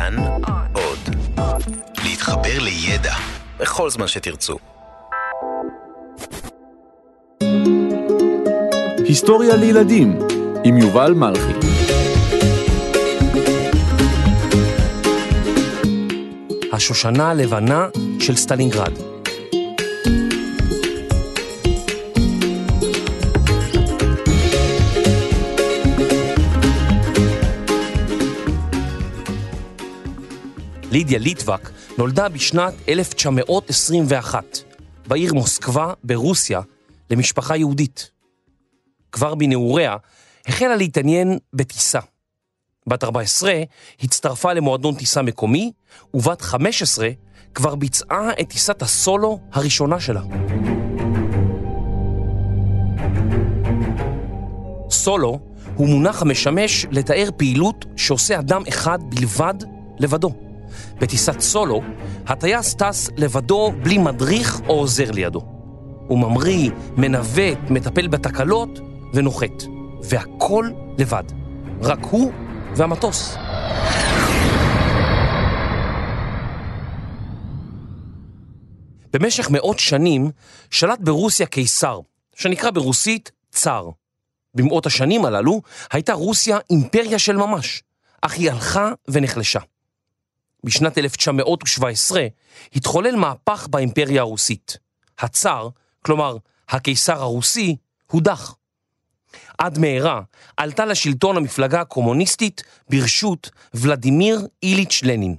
כאן עוד. להתחבר לידע בכל זמן שתרצו. היסטוריה לילדים עם יובל מלכי השושנה הלבנה של סטלינגרד. לידיה ליטבק נולדה בשנת 1921 בעיר מוסקבה ברוסיה למשפחה יהודית. כבר בנעוריה החלה להתעניין בטיסה. בת 14 הצטרפה למועדון טיסה מקומי, ובת 15 כבר ביצעה את טיסת הסולו הראשונה שלה. סולו הוא מונח המשמש לתאר פעילות שעושה אדם אחד בלבד לבדו. בטיסת סולו, הטייס טס לבדו בלי מדריך או עוזר לידו. הוא ממריא, מנווט, מטפל בתקלות ונוחת. והכל לבד. רק הוא והמטוס. במשך מאות שנים שלט ברוסיה קיסר, שנקרא ברוסית צאר. במאות השנים הללו הייתה רוסיה אימפריה של ממש, אך היא הלכה ונחלשה. בשנת 1917 התחולל מהפך באימפריה הרוסית. הצאר, כלומר הקיסר הרוסי, הודח. עד מהרה עלתה לשלטון המפלגה הקומוניסטית ברשות ולדימיר איליץ' לנין.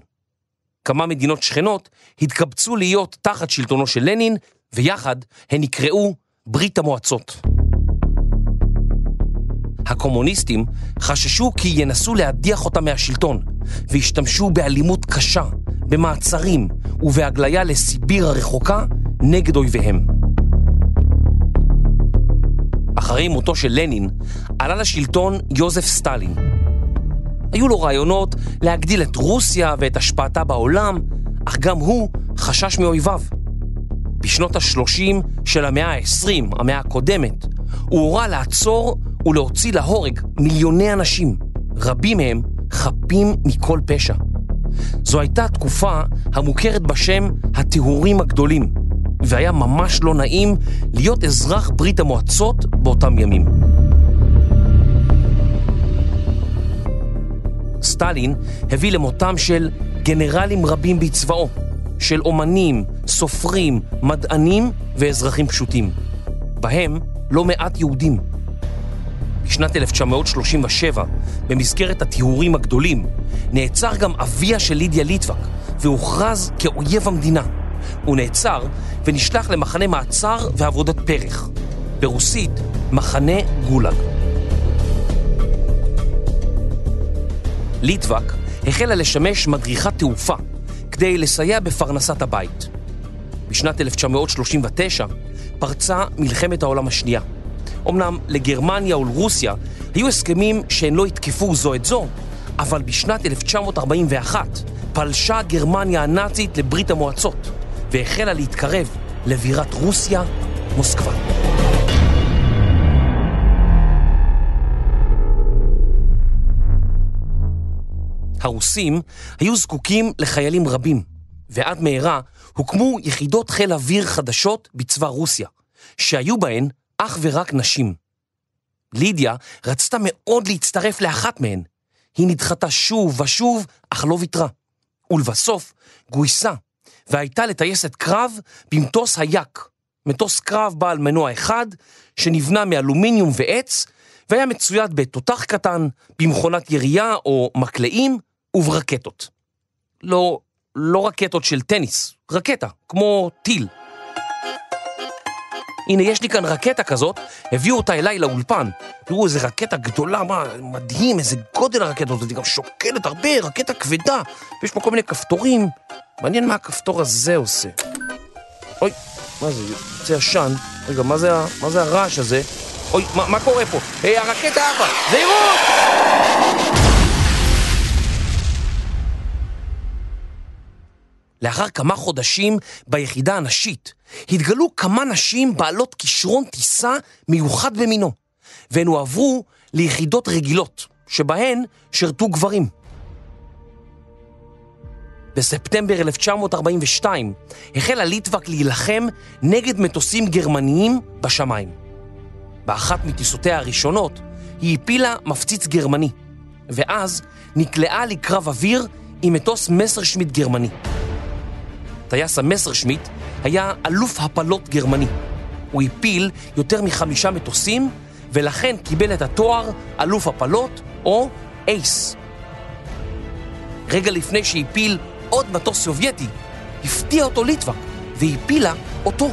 כמה מדינות שכנות התקבצו להיות תחת שלטונו של לנין, ויחד הן נקראו ברית המועצות. הקומוניסטים חששו כי ינסו להדיח אותם מהשלטון, והשתמשו באלימות קשה, במעצרים ובהגליה לסיביר הרחוקה נגד אויביהם. אחרי מותו של לנין, עלה לשלטון יוזף סטלין. היו לו רעיונות להגדיל את רוסיה ואת השפעתה בעולם, אך גם הוא חשש מאויביו. בשנות ה-30 של המאה ה-20, המאה הקודמת, הוא הורה לעצור ולהוציא להורג מיליוני אנשים, רבים מהם חפים מכל פשע. זו הייתה תקופה המוכרת בשם הטהורים הגדולים, והיה ממש לא נעים להיות אזרח ברית המועצות באותם ימים. סטלין הביא למותם של גנרלים רבים בצבאו, של אומנים, סופרים, מדענים ואזרחים פשוטים. בהם לא מעט יהודים. בשנת 1937, במסגרת הטיהורים הגדולים, נעצר גם אביה של לידיה ליטבק והוכרז כאויב המדינה. הוא נעצר ונשלח למחנה מעצר ועבודת פרח. ברוסית, מחנה גולאג. ליטבק החלה לשמש מדריכת תעופה כדי לסייע בפרנסת הבית. בשנת 1939 פרצה מלחמת העולם השנייה. אמנם לגרמניה ולרוסיה היו הסכמים שהן לא יתקפו זו את זו, אבל בשנת 1941 פלשה גרמניה הנאצית לברית המועצות והחלה להתקרב לבירת רוסיה, מוסקבה. הרוסים היו זקוקים לחיילים רבים, ועד מהרה הוקמו יחידות חיל אוויר חדשות בצבא רוסיה, שהיו בהן אך ורק נשים. לידיה רצתה מאוד להצטרף לאחת מהן. היא נדחתה שוב ושוב, אך לא ויתרה. ולבסוף גויסה, והייתה לטייסת קרב במטוס היאק, מטוס קרב בעל מנוע אחד, שנבנה מאלומיניום ועץ, והיה מצויד בתותח קטן, במכונת ירייה או מקלעים וברקטות. לא, לא רקטות של טניס, רקטה, כמו טיל. הנה, יש לי כאן רקטה כזאת, הביאו אותה אליי לאולפן. תראו, איזה רקטה גדולה, מה, מדהים, איזה גודל הרקטה הזאת, היא גם שוקלת הרבה, רקטה כבדה, ויש פה כל מיני כפתורים. מעניין מה הכפתור הזה עושה. אוי, מה זה, יוצא עשן. רגע, מה זה, מה זה הרעש הזה? אוי, מה, מה קורה פה? היי, הרקטה עפה! זהירות! לאחר כמה חודשים ביחידה הנשית, התגלו כמה נשים בעלות כישרון טיסה מיוחד במינו, והן הועברו ליחידות רגילות, שבהן שירתו גברים. בספטמבר 1942 החלה ליטבק להילחם נגד מטוסים גרמניים בשמיים. באחת מטיסותיה הראשונות היא הפילה מפציץ גרמני, ואז נקלעה לקרב אוויר עם מטוס מסרשמיט גרמני. טייס המסרשמיט היה אלוף הפלות גרמני. הוא הפיל יותר מחמישה מטוסים, ולכן קיבל את התואר אלוף הפלות או אייס. רגע לפני שהפיל עוד מטוס סובייטי, הפתיע אותו ליטבק והפילה אותו.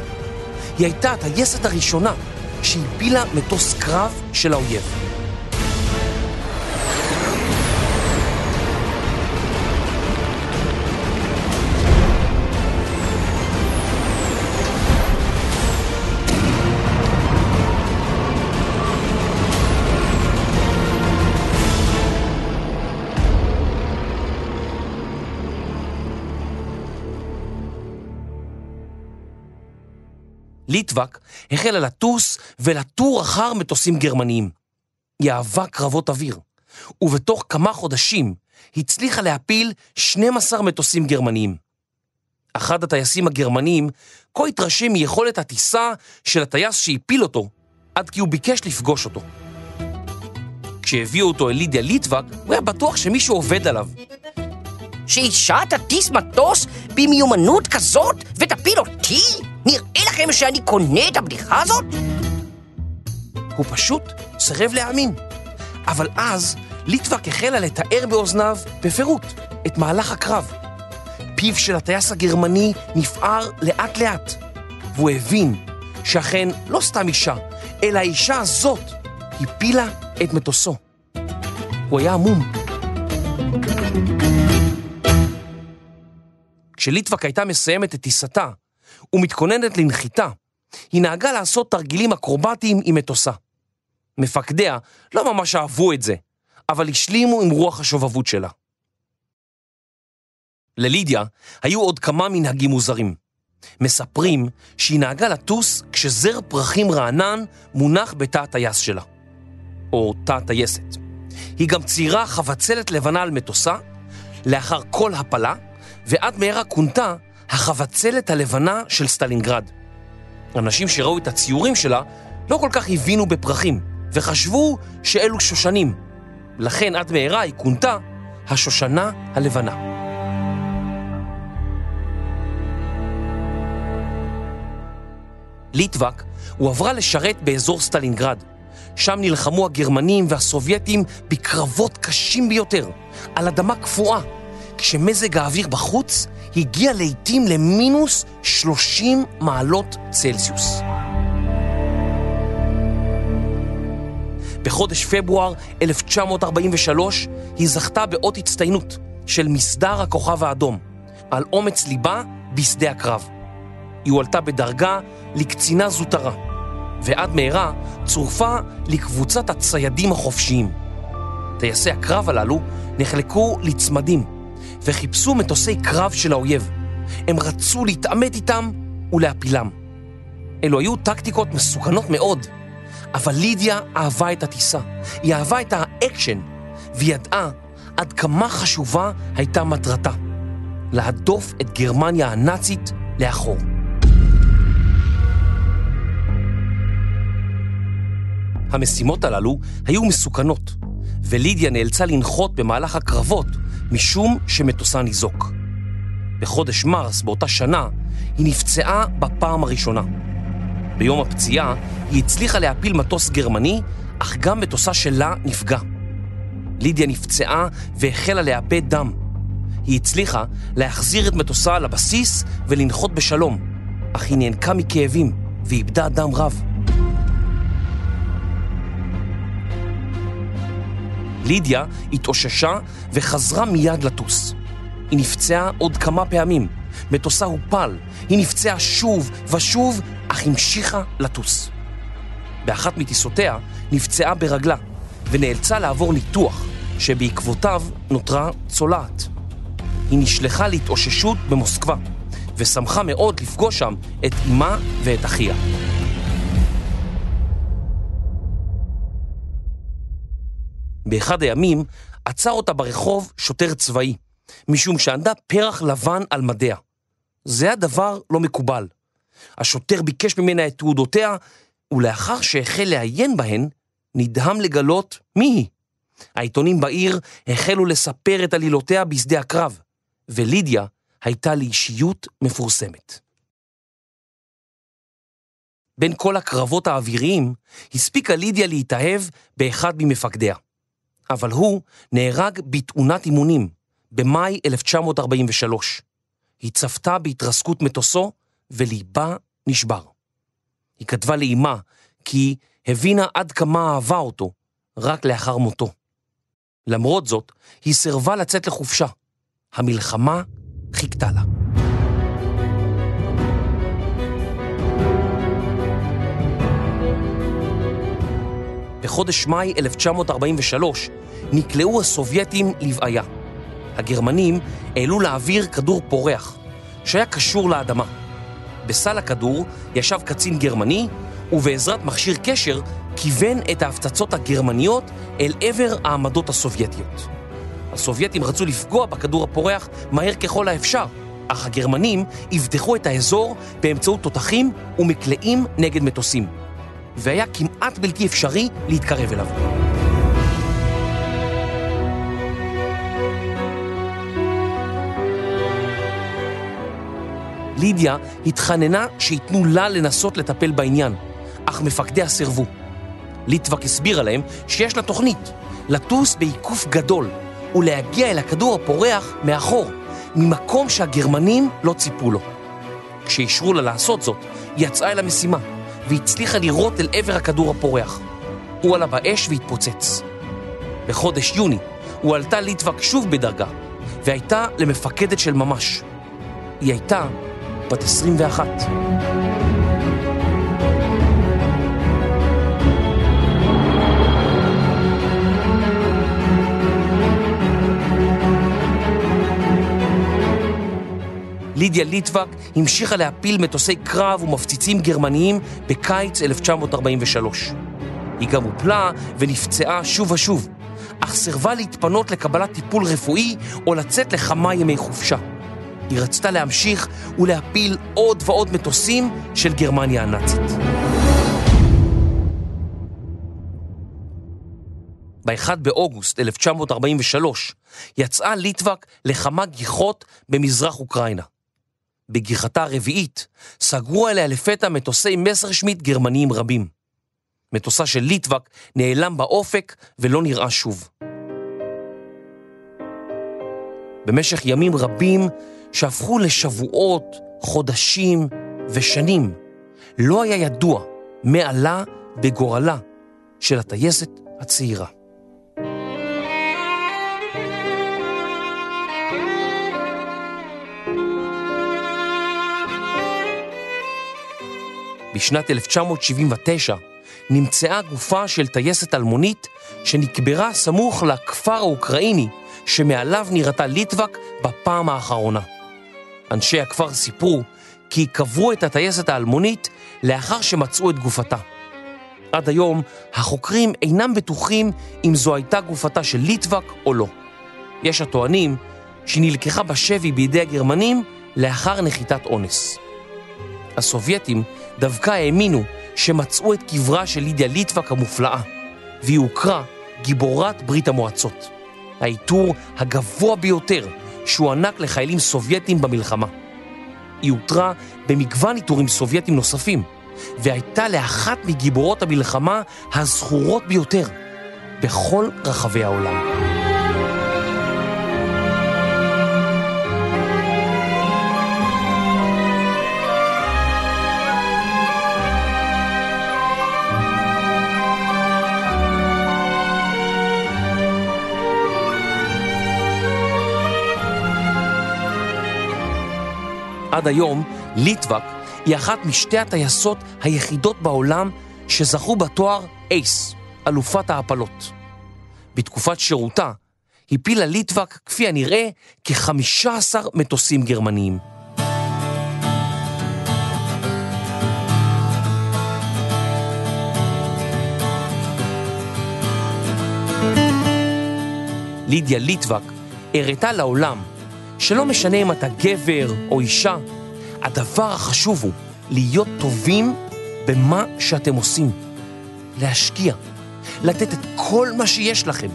היא הייתה הטייסת הראשונה שהפילה מטוס קרב של האויב. ליטבק החלה לטוס ולטור אחר מטוסים גרמניים. היא אהבה קרבות אוויר, ובתוך כמה חודשים הצליחה להפיל 12 מטוסים גרמניים. אחד הטייסים הגרמניים כה התרשם מיכולת הטיסה של הטייס שהפיל אותו, עד כי הוא ביקש לפגוש אותו. כשהביאו אותו אל לידיה ליטבק, הוא היה בטוח שמישהו עובד עליו. שאישה תטיס מטוס במיומנות כזאת ותפיל אותי? לכם שאני קונה את הבדיחה הזאת? הוא פשוט סירב להאמין. אבל אז ליטבק החלה לתאר באוזניו בפירוט את מהלך הקרב. פיו של הטייס הגרמני נפער לאט לאט, והוא הבין שאכן לא סתם אישה, אלא האישה הזאת הפילה את מטוסו. הוא היה עמום. כשליטבק הייתה מסיימת את טיסתה ומתכוננת לנחיתה, היא נהגה לעשות תרגילים אקרובטיים עם מטוסה. מפקדיה לא ממש אהבו את זה, אבל השלימו עם רוח השובבות שלה. ללידיה היו עוד כמה מנהגים מוזרים. מספרים שהיא נהגה לטוס כשזר פרחים רענן מונח בתא הטייס שלה, או תא הטייסת. היא גם ציירה חבצלת לבנה על מטוסה, לאחר כל הפלה, ועד מהרה כונתה החבצלת הלבנה של סטלינגרד. אנשים שראו את הציורים שלה לא כל כך הבינו בפרחים, וחשבו שאלו שושנים. לכן עד מהרה היא כונתה השושנה הלבנה. ליטבק הועברה לשרת באזור סטלינגרד. שם נלחמו הגרמנים והסובייטים בקרבות קשים ביותר, על אדמה קפואה, כשמזג האוויר בחוץ הגיע לעתים למינוס 30 מעלות צלזיוס. בחודש פברואר 1943 היא זכתה באות הצטיינות של מסדר הכוכב האדום על אומץ ליבה בשדה הקרב. היא הועלתה בדרגה לקצינה זוטרה, ועד מהרה צורפה לקבוצת הציידים החופשיים. טייסי הקרב הללו נחלקו לצמדים וחיפשו מטוסי קרב של האויב. הם רצו להתעמת איתם ולהפילם. אלו היו טקטיקות מסוכנות מאוד, אבל לידיה אהבה את הטיסה. היא אהבה את האקשן, והיא ידעה עד כמה חשובה הייתה מטרתה, להדוף את גרמניה הנאצית לאחור. המשימות הללו היו מסוכנות, ולידיה נאלצה לנחות במהלך הקרבות משום שמטוסה ניזוק. בחודש מרס באותה שנה היא נפצעה בפעם הראשונה. ביום הפציעה היא הצליחה להפיל מטוס גרמני, אך גם מטוסה שלה נפגע. לידיה נפצעה והחלה לאבד דם. היא הצליחה להחזיר את מטוסה לבסיס ולנחות בשלום, אך היא נאנקה מכאבים ואיבדה דם רב. לידיה התאוששה וחזרה מיד לטוס. היא נפצעה עוד כמה פעמים, מטוסה הופל, היא נפצעה שוב ושוב, אך המשיכה לטוס. באחת מטיסותיה נפצעה ברגלה, ונאלצה לעבור ניתוח, שבעקבותיו נותרה צולעת. היא נשלחה להתאוששות במוסקבה, ושמחה מאוד לפגוש שם את אמה ואת אחיה. באחד הימים עצר אותה ברחוב שוטר צבאי, משום שענדה פרח לבן על מדיה. זה הדבר לא מקובל. השוטר ביקש ממנה את תעודותיה, ולאחר שהחל לעיין בהן, נדהם לגלות מי היא. העיתונים בעיר החלו לספר את עלילותיה בשדה הקרב, ולידיה הייתה לאישיות מפורסמת. בין כל הקרבות האוויריים, הספיקה לידיה להתאהב באחד ממפקדיה. אבל הוא נהרג בתאונת אימונים, במאי 1943. היא צפתה בהתרסקות מטוסו, וליבה נשבר. היא כתבה לאמה כי הבינה עד כמה אהבה אותו רק לאחר מותו. למרות זאת, היא סירבה לצאת לחופשה. המלחמה חיכתה לה. בחודש מאי 1943 נקלעו הסובייטים לבעיה. הגרמנים העלו לאוויר כדור פורח, שהיה קשור לאדמה. בסל הכדור ישב קצין גרמני, ובעזרת מכשיר קשר כיוון את ההפצצות הגרמניות אל עבר העמדות הסובייטיות. הסובייטים רצו לפגוע בכדור הפורח מהר ככל האפשר, אך הגרמנים אבטחו את האזור באמצעות תותחים ומקלעים נגד מטוסים, והיה כמעט בלתי אפשרי להתקרב אליו. לידיה התחננה שייתנו לה לנסות לטפל בעניין, אך מפקדיה סירבו. ליטבק הסבירה להם שיש לה תוכנית, לטוס בעיקוף גדול ולהגיע אל הכדור הפורח מאחור, ממקום שהגרמנים לא ציפו לו. כשאישרו לה לעשות זאת, היא יצאה אל המשימה, והצליחה לירות אל עבר הכדור הפורח. הוא עלה באש והתפוצץ. בחודש יוני הוא עלתה ליטבק שוב בדרגה, והייתה למפקדת של ממש. היא הייתה בת 21. לידיה ליטבק המשיכה להפיל מטוסי קרב ומפציצים גרמניים בקיץ 1943. היא גם הופלה ונפצעה שוב ושוב, אך סירבה להתפנות לקבלת טיפול רפואי או לצאת לכמה ימי חופשה. היא רצתה להמשיך ולהפיל עוד ועוד מטוסים של גרמניה הנאצית. ב-1 באוגוסט 1943 יצאה ליטבק לכמה גיחות במזרח אוקראינה. בגיחתה הרביעית סגרו עליה לפתע מטוסי מסרשמיט גרמניים רבים. מטוסה של ליטבק נעלם באופק ולא נראה שוב. במשך ימים רבים שהפכו לשבועות, חודשים ושנים, לא היה ידוע מעלה בגורלה של הטייסת הצעירה. בשנת 1979 נמצאה גופה של טייסת אלמונית שנקברה סמוך לכפר האוקראיני שמעליו נראתה ליטבק בפעם האחרונה. אנשי הכפר סיפרו כי קברו את הטייסת האלמונית לאחר שמצאו את גופתה. עד היום החוקרים אינם בטוחים אם זו הייתה גופתה של ליטבק או לא. יש הטוענים שהיא נלקחה בשבי בידי הגרמנים לאחר נחיתת אונס. הסובייטים דווקא האמינו שמצאו את קברה של לידיה ליטבק המופלאה, והיא הוכרה גיבורת ברית המועצות. העיטור הגבוה ביותר שהוענק לחיילים סובייטים במלחמה. היא הותרה במגוון עיטורים סובייטים נוספים, והייתה לאחת מגיבורות המלחמה הזכורות ביותר בכל רחבי העולם. עד היום, ליטבק היא אחת משתי הטייסות היחידות בעולם שזכו בתואר אייס, אלופת ההפלות. בתקופת שירותה הפילה ליטבק, כפי הנראה, כ-15 מטוסים גרמניים. לידיה ליטבק הראתה לעולם שלא משנה אם אתה גבר או אישה, הדבר החשוב הוא להיות טובים במה שאתם עושים. להשקיע, לתת את כל מה שיש לכם,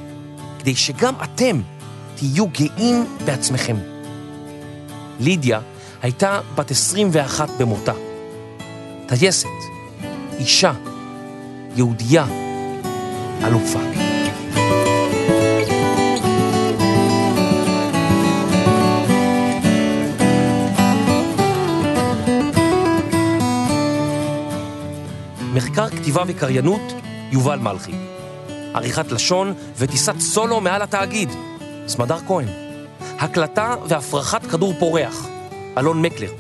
כדי שגם אתם תהיו גאים בעצמכם. לידיה הייתה בת 21 במותה. טייסת, אישה, יהודייה, אלופה. מחקר כתיבה וקריינות, יובל מלכי. עריכת לשון וטיסת סולו מעל התאגיד, סמדר כהן. הקלטה והפרחת כדור פורח, אלון מקלר.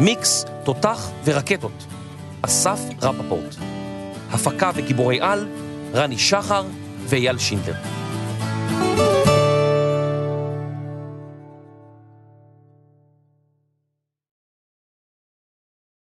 מיקס, תותח ורקטות, אסף רפפורט. הפקה וגיבורי על, רני שחר ואייל שינדלר.